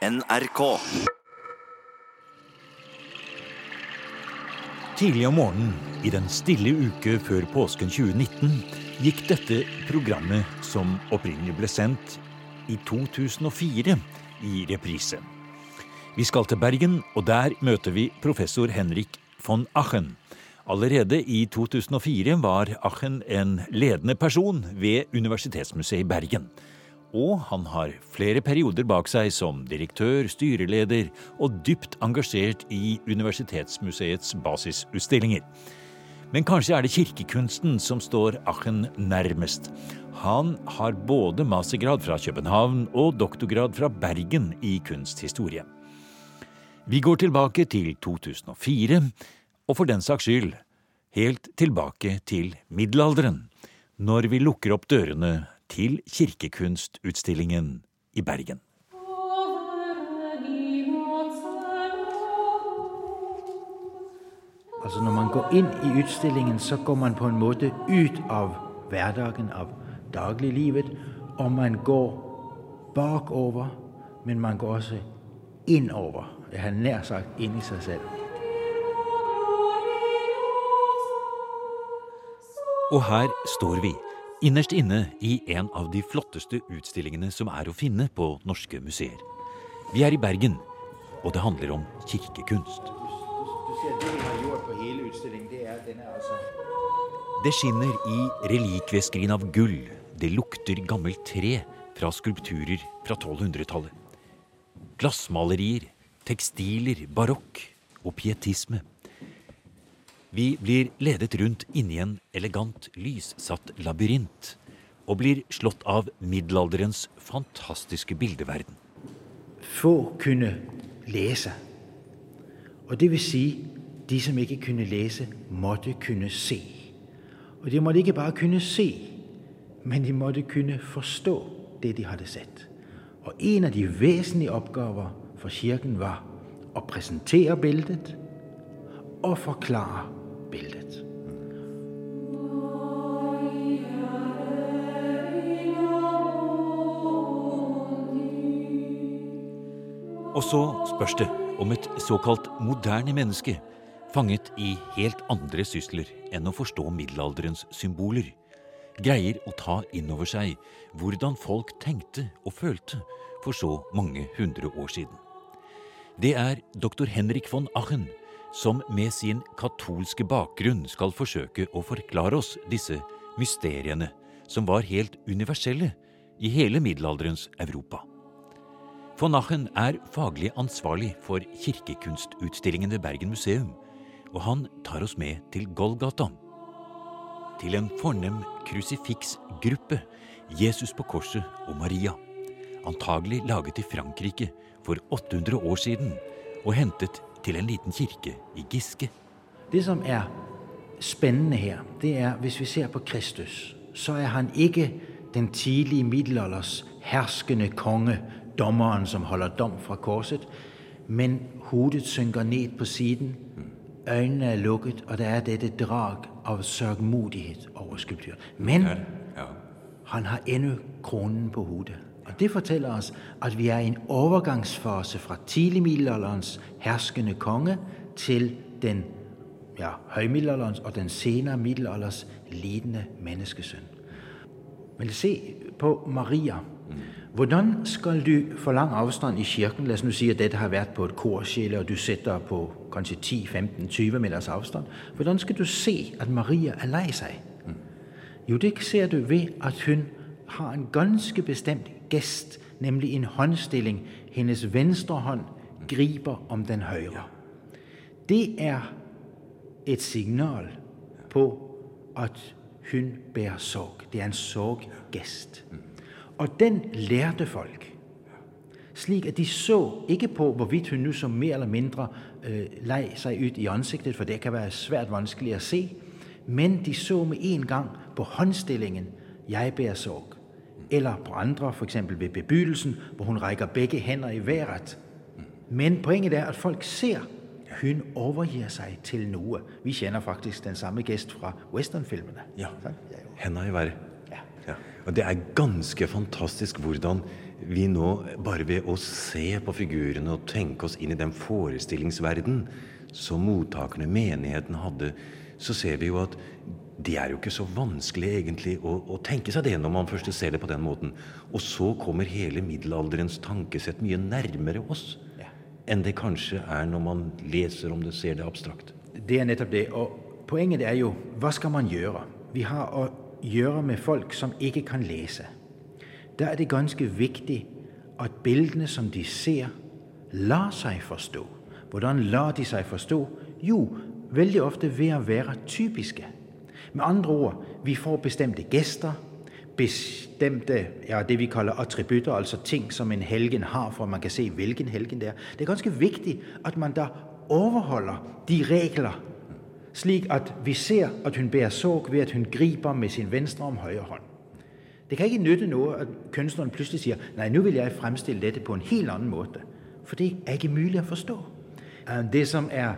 NRK. Tidlig om morgenen i den stille uke før påsken 2019 gikk dette programmet, som opprinnelig ble sendt i 2004, i reprise. Vi skal til Bergen, og der møter vi professor Henrik von Achen. Allerede i 2004 var Achen en ledende person ved Universitetsmuseet i Bergen. Og han har flere perioder bak seg som direktør, styreleder og dypt engasjert i Universitetsmuseets basisutstillinger. Men kanskje er det kirkekunsten som står Achen nærmest. Han har både mastergrad fra København og doktorgrad fra Bergen i kunsthistorie. Vi går tilbake til 2004, og for den saks skyld helt tilbake til middelalderen, når vi lukker opp dørene til kirkekunstutstillingen i Bergen. Altså Når man går inn i utstillingen, så går man på en måte ut av hverdagen, av dagliglivet, og man går bakover, men man går også innover. Jeg har nær sagt inn i seg selv. Og her står vi, innerst inne i en av de flotteste utstillingene som er å finne på norske museer. Vi er i Bergen, og det handler om kirkekunst. Du ser, det vi har gjort på hele utstillingen, det er den altså Det skinner i relikvieskrin av gull. Det lukter gammelt tre fra skulpturer fra 1200-tallet. Glassmalerier, tekstiler, barokk og pietisme. Vi blir ledet rundt inni en elegant, lyssatt labyrint og blir slått av middelalderens fantastiske bildeverden. Få kunne lese. Og det vil si, de som ikke kunne lese, måtte kunne se. Og de måtte ikke bare kunne se, men de måtte kunne forstå det de hadde sett. Og en av de vesentlige oppgaver for kirken var å presentere bildet og forklare bildet. Og så spørs det om et såkalt moderne menneske, fanget i helt andre sysler enn å forstå middelalderens symboler, greier å ta inn over seg hvordan folk tenkte og følte for så mange hundre år siden. Det er doktor Henrik von Achen som med sin katolske bakgrunn skal forsøke å forklare oss disse mysteriene som var helt universelle i hele middelalderens Europa. Von Achen er faglig ansvarlig for kirkekunstutstillingen ved Bergen museum, og han tar oss med til Golgata. Til en fornem krusifiksgruppe, Jesus på korset og Maria. Antagelig laget i Frankrike for 800 år siden og hentet til en liten kirke i Giske. Det som er spennende her, det er hvis vi ser på Kristus, så er han ikke den tidlige middelalders herskende konge, dommeren som holder dom fra korset, men hodet synker ned på siden, øynene er lukket, og det er dette drag av sørgmodighet over skulpturen. Men han har ennå kronen på hodet. Og Det forteller oss at vi er i en overgangsfase fra tidlig middelalderens herskende konge til den ja, høymiddelalderens og den senere middelalders lidende menneskesønn. Men se på Maria. Hvordan skal du for lang avstand i kirken La oss nå si at dette har vært på et korskjele, og du sitter på kanskje 10-15-20 meters avstand. Hvordan skal du se at Maria er lei seg? Jo, det ser du ved at hun har en ganske bestemt gest, nemlig en håndstilling. Hendes venstre hånd griber om den højre. Det er et signal på at hun bærer sorg. Det er en sorggest. Og den lærte folk, slik at de så ikke på hvorvidt hun nu som mere eller mindre øh, leg sig ud i ansigtet, for det kan være svært vanskeligt at se, men de så med en gang på håndstillingen 'jeg bærer sorg'. Eller på andre, f.eks. ved bebydelsen, hvor hun reiker begge hender i været. Men poenget er at folk ser hun overgir seg til noe. Vi kjenner faktisk den samme gest fra westernfilmene. Ja. Henda i været. Ja. Ja. Og det er ganske fantastisk hvordan vi nå, bare ved å se på figurene og tenke oss inn i den forestillingsverden som mottakerne, menigheten, hadde, så ser vi jo at det er jo ikke så vanskelig egentlig å, å, tenke seg det når man først ser det på den måten. Og så kommer hele middelalderens tankesett mye nærmere oss ja. enn det kanskje er når man leser om det, ser det abstrakt. Det er nettopp det. Og poenget er jo hva skal man gjøre? Vi har å gjøre med folk som ikke kan lese. Da er det ganske viktig at bildene som de ser, lar seg forstå. Hvordan lar de seg forstå? Jo, veldig ofte ved å være typiske. Med andre ord, vi får bestemte gæster, bestemte ja, det vi kalder attributter, altså ting som en helgen har, for at man kan se hvilken helgen det er. Det er ganske vigtigt, at man der overholder de regler, slik at vi ser at hun bærer sorg ved at hun griber med sin venstre om højre hånd. Det kan ikke nytte noget, at kunstneren pludselig siger, nej, nu vil jeg fremstille dette på en helt anden måde, For det er ikke muligt at forstå. Øhm, det som er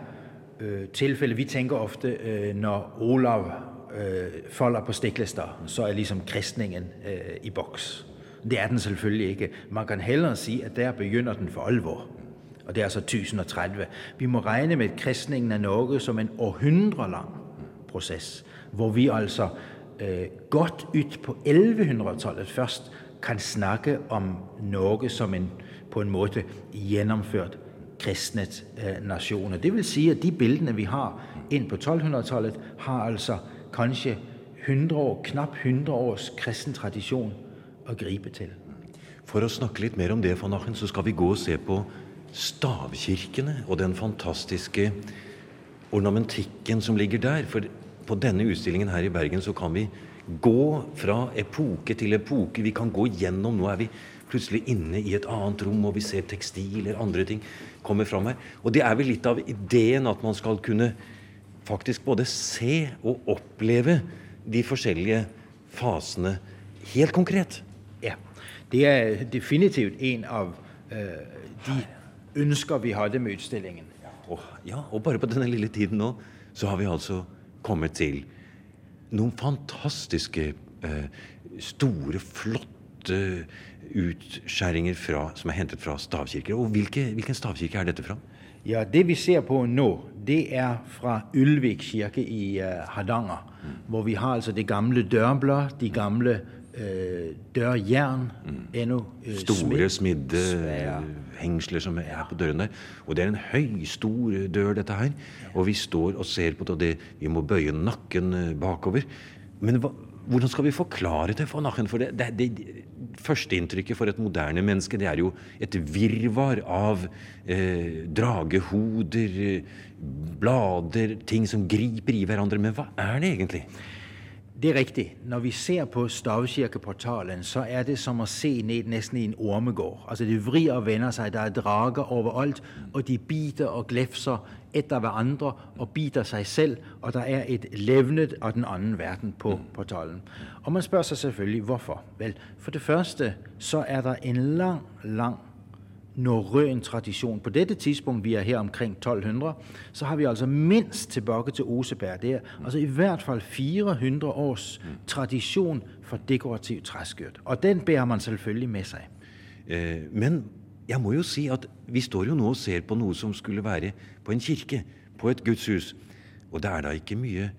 øh, tilfellet Vi tænker ofte øh, når Olav øh, folder på stiklister, så er liksom kristningen øh, i boks. Det er den selvfølgelig ikke. Man kan hellere si at der begynder den for alvor. Og det er altså 1030. Vi må regne med kristningen av Norge som en århundrelang proces, hvor vi altså øh, godt ut på 1100-tallet først kan snakke om Norge som en på en måte gennemført kristnet øh, nasjon. Det vil sige, at de billeder, vi har ind på 1200-tallet, har altså kanskje 100 år, knapt 100 års kristen tradisjon å gripe til. For å snakke litt mer om det, von Achen, så skal vi gå og se på stavkirkene og den fantastiske ornamentikken som ligger der. For på denne utstillingen her i Bergen så kan vi gå fra epoke til epoke. Vi kan gå gjennom Nå er vi plutselig inne i et annet rom, og vi ser tekstiler, andre ting komme fram her. Og det er vel litt av ideen at man skal kunne faktisk både se og oppleve de forskjellige fasene helt konkret. Ja. Det er definitivt en av uh, de ønsker vi hadde med utstillingen. Og, ja, og bare på denne lille tiden nå så har vi altså kommet til noen fantastiske, uh, store, flotte utskjæringer fra, som er hentet fra stavkirker. Og hvilke, hvilken stavkirke er dette fra? Ja, Det vi ser på nå, det er fra Ylvik kirke i uh, Hardanger. Mm. Hvor vi har altså det gamle dørblad, de gamle uh, dørjern. Mm. Ennå uh, Store, smidde hengsler som er på døren der. Og det er en høy, stor dør, dette her. Og vi står og ser på det, og det, vi må bøye nakken bakover. Men hva, hvordan skal vi forklare det for Nachen? For det, det, det Førsteinntrykket for et moderne menneske det er jo et virvar av eh, dragehoder, blader, ting som griper i hverandre. Men hva er det egentlig? Det er rigtigt. Når vi ser på stavkirkeportalen, så er det som at se ned næsten i en ormegård. Altså Det vrir og vender sig, der er drager overalt, og de biter og glefser etter hverandre og biter seg selv, og det er et levnet av den andre verden på portalen. Og man spør seg selvfølgelig hvorfor. Vel, for det første så er det en lang, lang norrøn tradisjon. På dette tidspunkt, vi er her omkring 1200, så har vi altså minst tilbake til Oseberg. Det er altså i hvert fall 400 års tradisjon for dekorativ treskudd. Og den bærer man selvfølgelig med seg. Eh, men jeg må jo si at vi står jo nå og ser på noe som skulle være på en kirke, på et gudshus. Og det er da ikke mye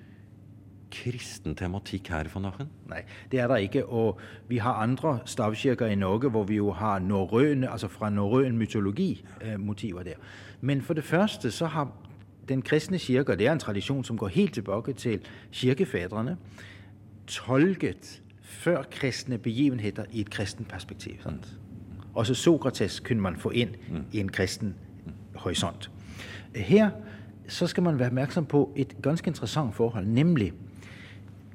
kristen tematikk her, von Achen? Nei, det er det ikke. Og vi har andre stavkirker i Norge hvor vi jo har norrøne, altså fra norrøn mytologi eh, motiver der. Men for det første så har den kristne kirke, det er en tradisjon som går helt tilbake til kirkefedrene, tolket før kristne begivenheter i et kristent perspektiv. Sant? Også Sokrates kunne man få inn mm. i en kristen horisont. Her så skal man være oppmerksom på et ganske interessant forhold, nemlig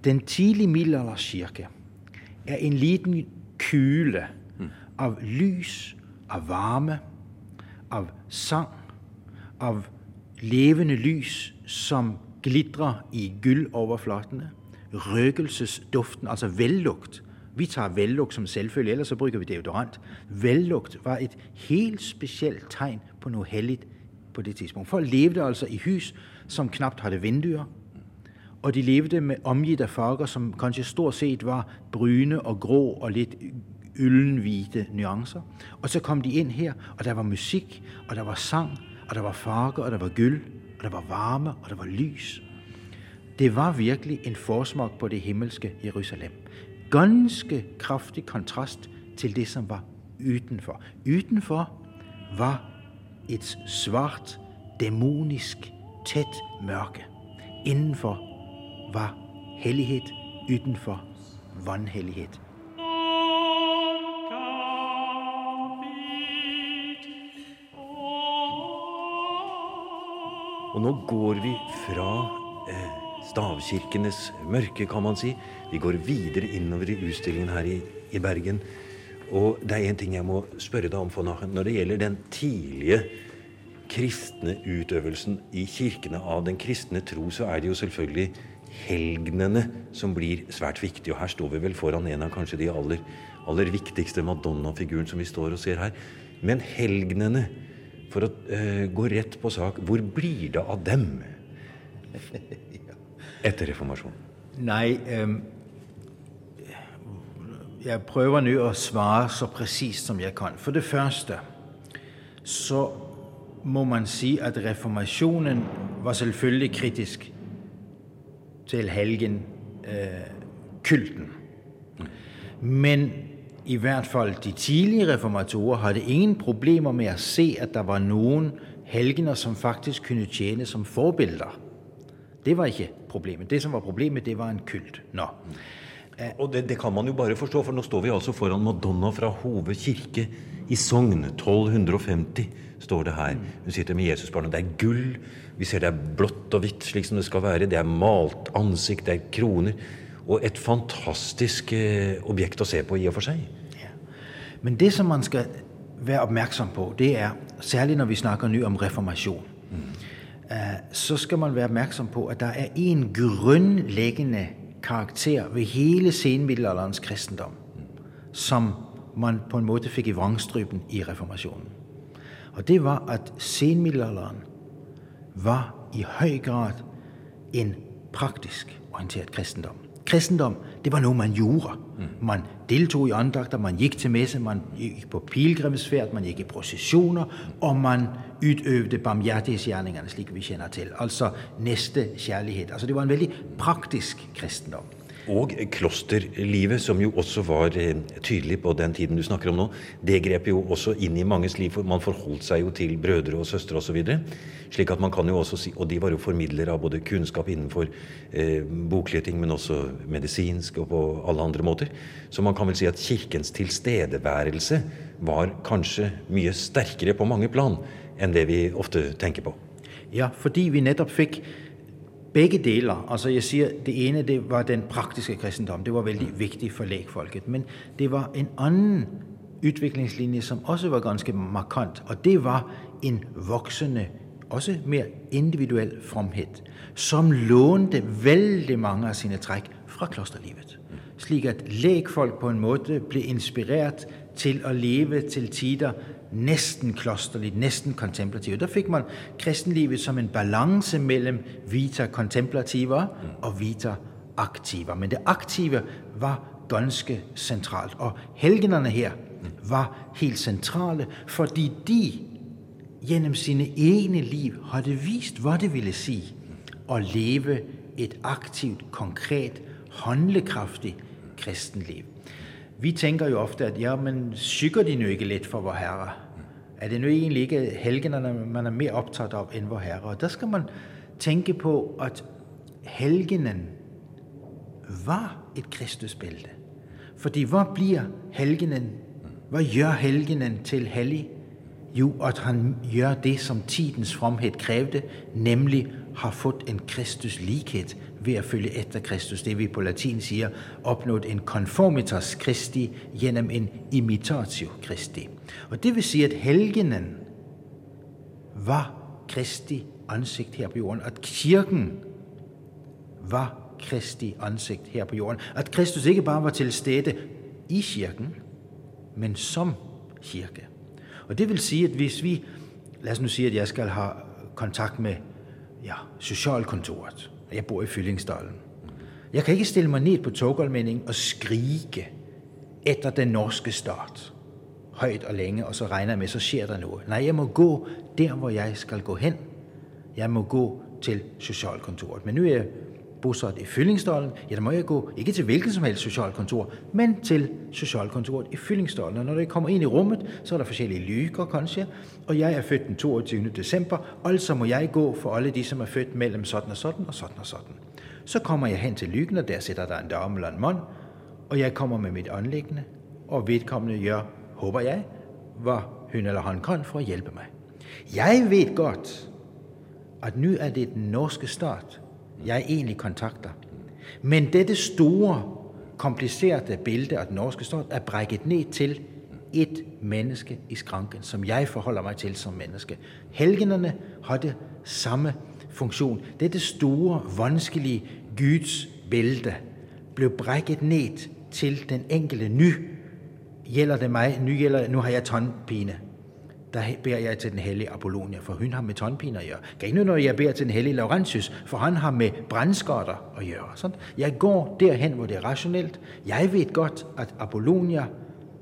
den tidlige middelalderskirke er en liten kule av lys, av varme, av sang, av levende lys som glitrer i gulloverflatene. Røkelsesduften, altså vellukt. Vi tager vellugt som selvfølgelig, ellers så bruger vi deodorant. Vellugt var et helt specielt tegn på noget helligt på det tidspunkt. Folk levede altså i hus som knapt havde vinduer og de levede med omgivet af farger som kanskje stort set var brune og grå og lidt yldenhvide nuancer. Og så kom de ind her, og der var musik, og der var sang, og der var farver, og der var gyld, og der var varme, og der var lys. Det var virkelig en forsmag på det himmelske Jerusalem. Ganske kraftig kontrast til det, som var udenfor. Udenfor var et svart, dæmonisk, tæt mørke. Indenfor var hellighed, udenfor vanhellighed. Og nå går vi fra stavkirkenes mørke, kan man si. Vi går videre innover i utstillingen her i, i Bergen. Og det er én ting jeg må spørre deg om, von Achen. Når det gjelder den tidlige kristne utøvelsen i kirkene av den kristne tro, så er det jo selvfølgelig helgenene som blir svært viktige. Og her står vi vel foran en av kanskje de aller, aller viktigste Madonna-figuren som vi står og ser her. Men helgenene for å uh, gå rett på sak, hvor blir det av dem efter reformationen? Nej, øhm, jeg prøver nu at svare så præcist som jeg kan. For det første, så må man sige, at reformationen var selvfølgelig kritisk til helgen øh, kulten. Men i hvert fald de tidlige reformatorer havde ingen problemer med at se, at der var nogen helgener, som faktisk kunne tjene som forbilder. Det var ikke problemet. Det som var problemet, det var en kult. Nå. Og det, det kan man jo bare forstå, for nå står vi altså foran Madonna fra Hove kirke i Sogn. 1250 står det her. Hun sitter med Jesusbarnet. Det er gull. Vi ser det er blått og hvitt, slik som det skal være. Det er malt ansikt, det er kroner. Og et fantastisk eh, objekt å se på i og for seg. Ja. Men det som man skal være opmærksom på, det er, særligt når vi snakker nu om reformation, mm. Uh, så skal man være opmærksom på, at der er en grundlæggende karakter ved hele senmiddelalderens kristendom, som man på en måde fik i vrangstryben i reformationen. Og det var, at senmiddelalderen var i høj grad en praktisk orienteret kristendom. Kristendom, det var noget, man gjorde. Man deltog i andagter, man gik til messe, man gik på pilgrimsfærd, man gik i processioner, og man udøvede barmhjertighedsgjerningerne, slik vi kender til. Altså næste kærlighed. Altså det var en veldig praktisk kristendom. Og klosterlivet, som jo også var eh, tydelig på den tiden du snakker om nå, det grep jo også inn i manges liv. for Man forholdt seg jo til brødre og søstre osv. Slik at man kan jo også si, Og de var jo formidlere av både kunnskap innenfor eh, boklige men også medisinsk og på alle andre måter. Så man kan vel si at kirkens tilstedeværelse var kanskje mye sterkere på mange plan enn det vi ofte tenker på. Ja, fordi vi nettopp fikk begge deler. Altså jeg siger, det ene det var den praktiske kristendom. Det var vældig vigtigt for lægfolket. Men det var en anden udviklingslinje, som også var ganske markant. Og det var en voksende, også mere individuel fromhed, som lånte vældig mange af sine træk fra klosterlivet. Slik at lægfolk på en måde blev inspireret til at leve til tider næsten klosterligt, næsten kontemplativt. Der fik man kristenlivet som en balance mellem vita contemplativa og vita aktiva. Men det aktive var ganske centralt. Og helgenerne her var helt centrale, fordi de gennem sine egne liv havde vist, hvad det ville sige at leve et aktivt, konkret, håndlekraftigt kristenliv. Vi tænker jo ofte, at ja, men sykker de nu ikke lidt for vor herre? Er det nu egentlig ikke helgenerne, man er mere optaget af end vor herre? Og der skal man tænke på, at helgenen var et kristusbælte. Fordi hvor bliver helgenen? Hvad gør helgenen til hellig? Jo, at han gør det, som tidens fromhed krævede, nemlig har fået en Kristus lighed ved at følge efter Kristus. Det vi på latin siger, opnået en conformitas Christi gennem en imitatio Christi. Og det vil sige, at helgenen var Kristi ansigt her på jorden. At kirken var Kristi ansigt her på jorden. At Kristus ikke bare var til stede i kirken, men som kirke. Og det vil sige, at hvis vi, lad os nu sige, at jeg skal have kontakt med ja, socialkontoret, og jeg bor i Fyllingsdalen. Jeg kan ikke stille mig ned på togolmændingen og skrige efter den norske start. Højt og længe, og så regner jeg med, så sker der noget. Nej, jeg må gå der, hvor jeg skal gå hen. Jeg må gå til socialkontoret. Men nu er jeg bosat i Fyllingsdalen, ja, der må jeg gå ikke til hvilket som helst socialkontor, men til socialkontoret i Fyllingsdalen. Og når jeg kommer ind i rummet, så er der forskellige lykker, kanskje, og jeg er født den 22. december, altså må jeg gå for alle de, som er født mellem sådan og sådan og sådan og sådan. Så kommer jeg hen til lykken, og der sidder der en dame eller en mand, og jeg kommer med mit anlæggende, og vedkommende gør, håber jeg, hvad hun eller han kan for at hjælpe mig. Jeg ved godt, at nu er det den norske stat, jeg egentlig kontakter. Men dette store, komplicerede billede af den norske stat er brækket ned til et menneske i skranken, som jeg forholder mig til som menneske. Helgenerne har det samme funktion. Dette store, vanskelige Guds bælte blev brækket ned til den enkelte. ny. gælder det mig, nu, gælder, nu har jeg tåndpine der beder jeg til den hellige Apollonia, for hun har med tåndpiner at gøre. Kan ikke når jeg beder til den hellige Laurentius, for han har med brændskatter at gøre. Sådan. Jeg går derhen, hvor det er rationelt. Jeg ved godt, at Apollonia,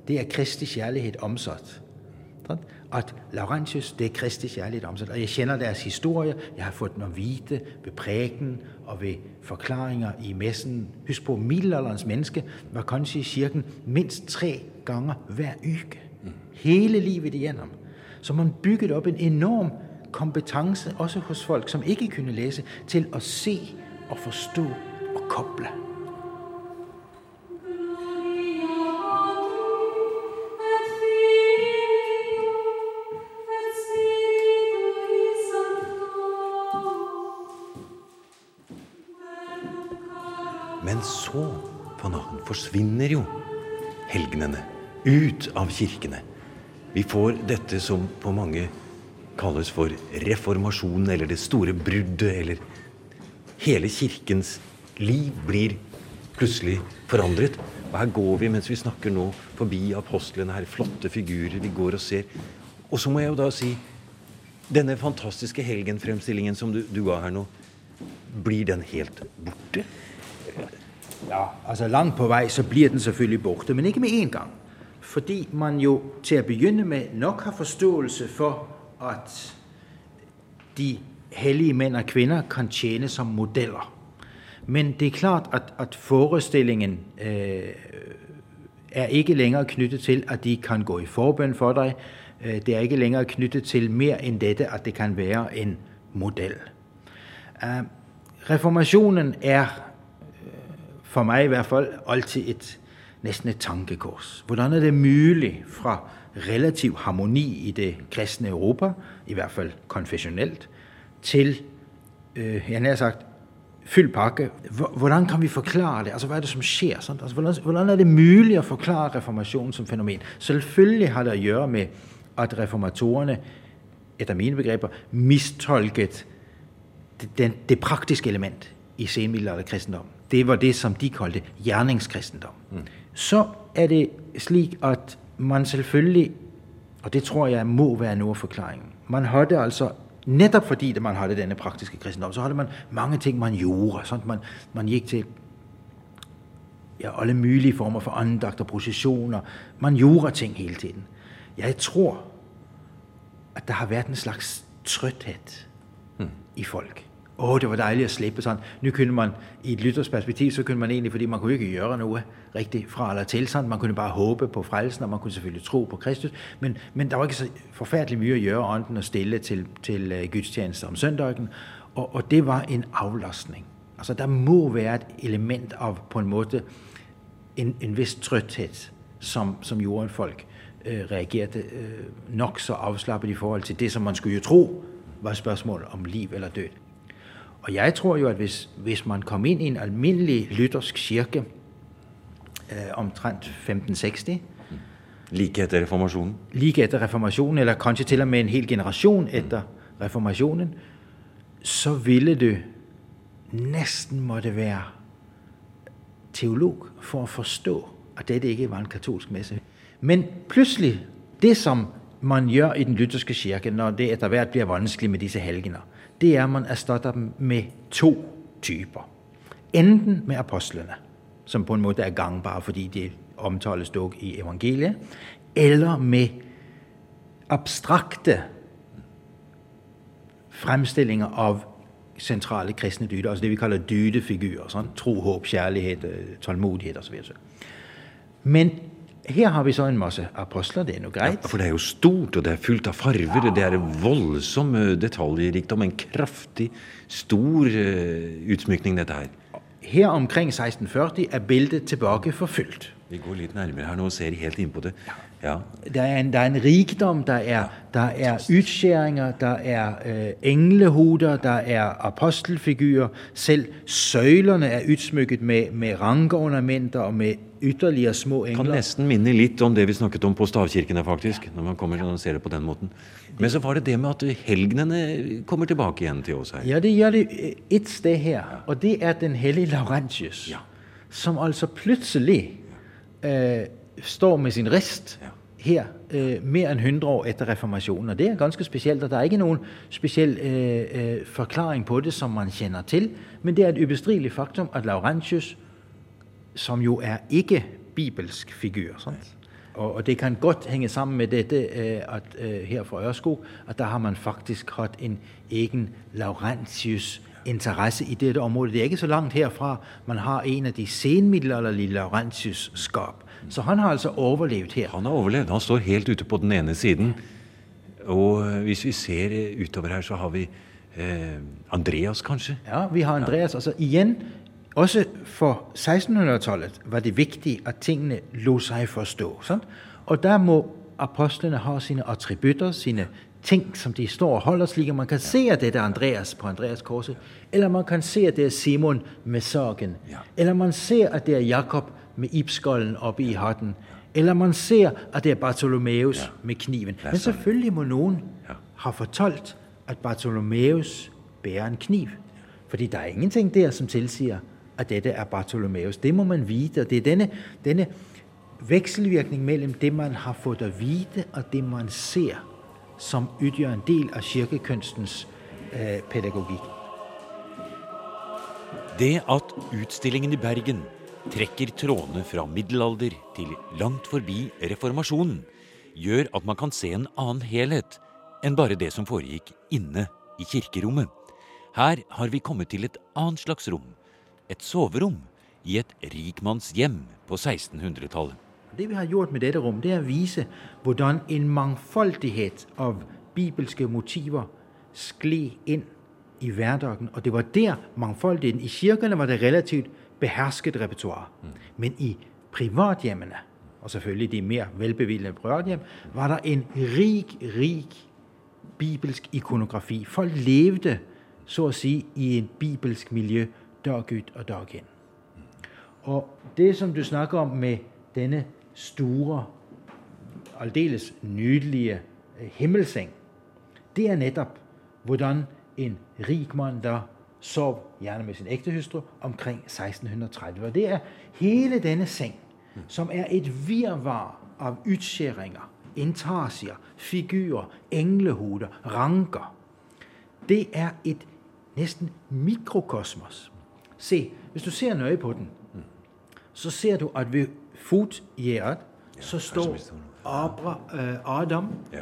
det er Kristi kærlighed omsat. Sådan. At Laurentius, det er Kristi kærlighed omsat. Og jeg kender deres historie. Jeg har fået dem at vide ved prægen og ved forklaringer i messen. Husk på, middelalderens menneske var kanskje i kirken mindst tre gange hver uge. Hele livet igennem så man bygget op en enorm kompetence, også hos folk, som ikke kunne læse, til at se og forstå og koble. Men så, på natten, forsvinner jo helgenene ut av kirkene. Vi får dette som på mange kalles for reformasjonen, eller det store bruddet, eller Hele kirkens liv blir plutselig forandret. Og her går vi mens vi snakker nå forbi apostlene, her flotte figurer vi går og ser. Og så må jeg jo da si denne fantastiske helgenfremstillingen som du, du ga her nå, blir den helt borte? Ja, altså langt på vei så blir den selvfølgelig borte, men ikke med en gang fordi man jo til at begynde med nok har forståelse for, at de hellige mænd og kvinder kan tjene som modeller. Men det er klart, at, at forestillingen øh, er ikke længere knyttet til, at de kan gå i forbøn for dig. Øh, det er ikke længere knyttet til mere end dette, at det kan være en model. Øh, reformationen er øh, for mig i hvert fald altid et næsten et tankekors. Hvordan er det muligt fra relativ harmoni i det kristne Europa, i hvert fald konfessionelt, til, øh, jeg har sagt, fyld pakke. Hvordan kan vi forklare det? Altså, hvad er det, som sker? Sådan? Altså, hvordan, hvordan er det muligt at forklare reformationen som fænomen? Selvfølgelig har det at gøre med, at reformatorerne, efter mine begreber, mistolket det, den, det praktiske element i senmiddelalder kristendom. Det var det, som de kaldte gerningskristendom. Mm så er det slik, at man selvfølgelig, og det tror jeg må være noget af forklaringen, man havde altså, netop fordi man havde denne praktiske kristendom, så havde man mange ting, man gjorde. Sådan, man, man gik til ja, alle mulige former for andagt og processioner. Man gjorde ting hele tiden. Jeg tror, at der har været en slags trøthed hmm. i folk åh, oh, det var dejligt at slippe sådan. Nu kunne man, i et lyttersperspektiv, så kunne man egentlig, fordi man kunne ikke gøre noget rigtigt fra eller til sådan, man kunne bare håbe på frelsen, og man kunne selvfølgelig tro på Kristus, men, men der var ikke så forfærdeligt mye at gøre, ånden og stille til, til uh, gudstjeneste om søndagen, og, og det var en aflastning. Altså, der må være et element af, på en måde, en, en vis trøthed, som, som jorden folk øh, reagerede øh, nok så afslappet i forhold til det, som man skulle jo tro, var et spørgsmål om liv eller død. Og jeg tror jo, at hvis, hvis man kom ind i en almindelig lyttersk kirke øh, omtrent 1560, Lige efter reformationen? Lige efter reformationen, eller kanskje til og med en hel generation efter reformationen, så ville det næsten måtte være teolog for at forstå, at dette ikke var en katolsk messe. Men pludselig, det som man gør i den lytterske kirke, når det etter hvert bliver vanskeligt med disse helgener, det er, at man erstatter dem med to typer. Enten med apostlene, som på en måde er gangbare, fordi de omtales dog i evangeliet, eller med abstrakte fremstillinger av centrale kristne dyder, altså det vi kaller dydefigurer. Sånn, tro, håp, kjærlighet, øh, tålmodighed osv. Men her har vi så en masse apostler, det er noe greit. Ja, for det er jo stort, og det er fullt av farver. Det er voldsom detaljrikdom. En kraftig, stor uh, utsmykning, dette her. Her omkring 1640 er bildet tilbake forfulgt. Vi går litt nærmere her nå og ser helt inn på det. Ja. Der, er en, der er en rikdom, der er, der er utskjæringer, der er øh, englehoder, der er apostelfigurer. Selv søylerne er utsmykket med, med rankeornamenter og med ytterligere små Kan engler. nesten minne litt om det vi snakket om på stavkirkene, faktisk. Når man kommer og ser det på den måten. Men så var det det med at helgenene kommer tilbake igjen til oss her. Ja, det gjør det øh, et sted her, og det er den hellige Laurentius, Ja. som altså plutselig øh, står med sin rist her øh, mere end 100 år efter reformationen. Og det er ganske specielt, og der er ikke nogen speciel øh, øh, forklaring på det, som man kender til, men det er et ubestrideligt faktum, at Laurentius, som jo er ikke bibelsk figur, sant? Og, og det kan godt hænge sammen med dette, øh, at øh, her fra Ørsko, at der har man faktisk haft en egen Laurentius interesse i dette område. Det er ikke så langt herfra, man har en af de senmiddelalderlige Laurentius skab. Så han har altså overlevet her. Han har overlevd. Han står helt ute på den ene siden. Og øh, hvis vi ser øh, utover her, så har vi eh, Andreas, kanskje. Ja, vi har Andreas. Altså igen, også for 1600-tallet var det vigtigt, at tingene lå sig forstå. Sant? Og der må apostlene have sine attributter, sine ting, som de står og holder, slik man kan se, at det er Andreas på Andreas korset, eller man kan se, at det er Simon med sorgen, Ja. eller man ser, at det er Jakob med ipskolden oppe i hatten, eller man ser, at det er Bartholomeus Ja. med kniven. Men selvfølgelig må nogen Ja. have fortalt, at Bartholomeus bærer en kniv. Fordi der er ingenting der, som tilsiger, at dette er Bartholomeus. Det må man vide, og det er denne, denne vekselvirkning mellem det, man har fået at vide, og det, man ser, som udgør en del af kirkekunstens øh, pædagogik. Det at utstillingen i Bergen trekker trådene fra middelalder til langt forbi reformasjonen, gjør at man kan se en annen helhet enn bare det som foregikk inne i kirkerommet. Her har vi kommet til et annet slags rom. Et soverom i et rikmannshjem på 1600-tallet. Det vi har gjort med dette rum, det er at vise, hvordan en mangfoldighed af bibelske motiver skled ind i hverdagen. Og det var der mangfoldigheden. I kirkerne var det relativt behersket repertoire. Men i privathjemmene, og selvfølgelig de mere velbevilgede privathjem, var der en rig, rig bibelsk ikonografi. Folk levede, så at sige, i et bibelsk miljø dag ud og dag ind. Og det, som du snakker om med denne store, aldeles nydelige øh, himmelseng, det er netop, hvordan en rig mand, der sov gerne med sin ægte hustru omkring 1630. Og det er hele denne seng, som er et virvar af udskæringer, intarsier, figurer, englehuder, ranker. Det er et næsten mikrokosmos. Se, hvis du ser nøje på den, så ser du, at ved fodgjerdet, så står som vi står. Abra, øh, Adam Ja.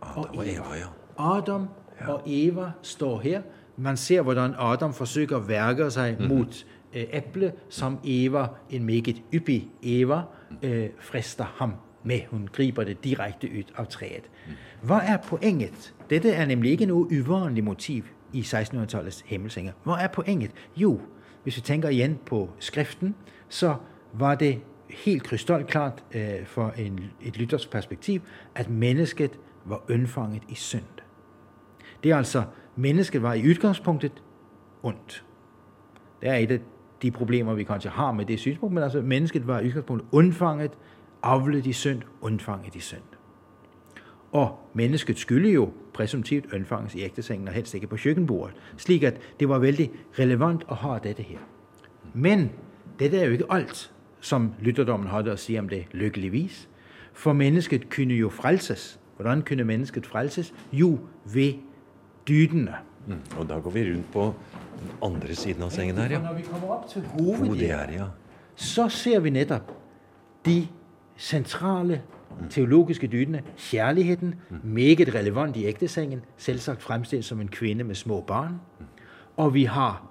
og Adam og Eva. Ja. Adam og Eva står her. Man ser, hvordan Adam forsøger at værke sig Mhm. mm-hmm. mod øh, æble, som Eva, en meget yppig Eva, øh, frister ham med. Hun griber det direkte ud af træet. Mhm. Hvad er pointet? Dette er nemlig ikke noget uvanligt motiv i 1600-tallets himmelsenger. Hvad er pointet? Jo, hvis vi tænker igen på skriften, så var det helt krystalklart øh, for en, et lytters perspektiv, at mennesket var undfanget i synd. Det er altså, mennesket var i udgangspunktet ondt. Det er et af de problemer, vi kanskje har med det synspunkt, men altså, mennesket var i udgangspunktet undfanget, avlet i synd, undfanget i synd. Og mennesket skulle jo præsumptivt undfanges i ægtesengen og helst ikke på køkkenbordet, slik at det var vældig relevant at have dette her. Men dette er jo ikke alt, som lytterdommen havde at sige om det lykkeligvis. For mennesket kunne jo frelses. Hvordan kunne mennesket frelses? Jo, ved dydene. Mm. Og da går vi rundt på den andre siden av sengen her, ja. Når vi kommer op til Oh, det hovedhjertet, er ja. så ser vi netop de sentrale teologiske dydene. Kjærligheten, meget relevant i ægtesengen, selvsagt fremstillet som en kvinde med små barn. Og vi har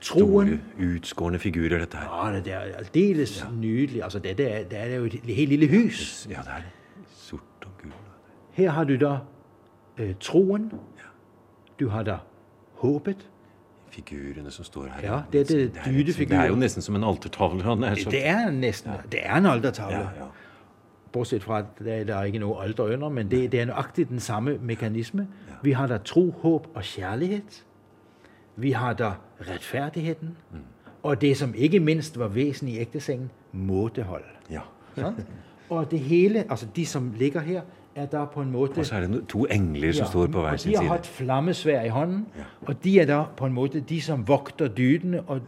troen. Store, figurer, dette her. Ja, det er aldeles ja. nydelig. Altså, dette er, det er jo et helt lille hus. Ja, det er sort og gul. Her har du da øh, troen. Du har da håbet. Figurene som står her. Ja, det er det er, dydefigurer. det er jo nesten som en altertavle. Han er så, Det er næsten, det er en altertavle. ja, ja. Bortset fra, at der, der er ikke noget alter under, men det, det er nøjagtigt den samme mekanisme. Vi har der tro, håb og kærlighed. Vi har der retfærdigheden. Mm. Og det, som ikke mindst var væsen i ægtesengen, måtehold. ja. Sant? Og det hele, altså de, som ligger her, er der på en måde... Og så er det to engler som står på og sin de har haft flammesvær i hånden, og de er der på en måde de, som vogter dydene og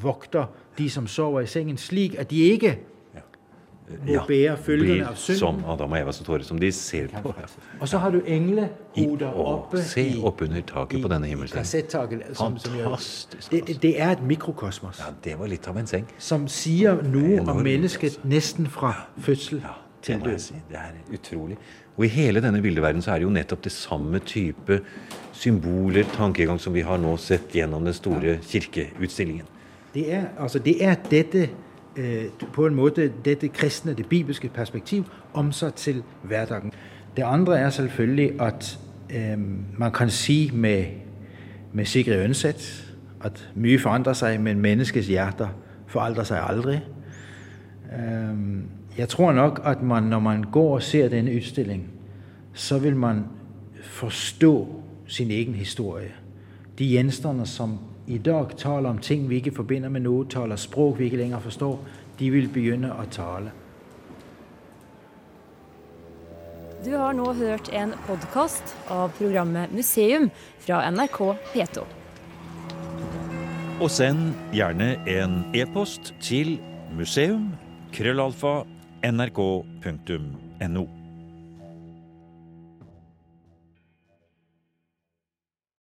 vogter de, som sover i sengen, slik at de ikke må bære følgerne af synden. som Adam og Eva som tårer, som de ser på. Og så har du englehoder I- oppe se i, opp under taket på denne i himmelsengen. kassettaket. Som, som Fantastisk, det, det, det er et mikrokosmos, Ja, det var litt av en seng. som siger noget om mennesket næsten fra fødsel Ja, til jeg død. si. Det er utrolig. Og i hele denne bildeverden så er det jo nettopp det samme type symboler, tankegang, som vi har nå sett gjennom den store kirkeutstillingen. Det er, altså, det er dette, øh, på en måde, dette kristne, det bibelske perspektiv, omsat til hverdagen. Det andre er selvfølgelig, at øh, man kan sige med, med Sigrid Ønsæt, at mye forandrer sig, men menneskets hjerter forandrer sig aldrig. Øh, jeg tror nok, at man, når man går og ser denne udstilling, så vil man forstå sin egen historie. De genstande, som i dag taler om ting, vi ikke forbinder med noget, taler sprog, vi ikke længere forstår, de vil begynde at tale. Du har nå hørt en podkast av programmet Museum fra NRK P2. Og send gjerne en e-post til museum krøllalfa nrk.no.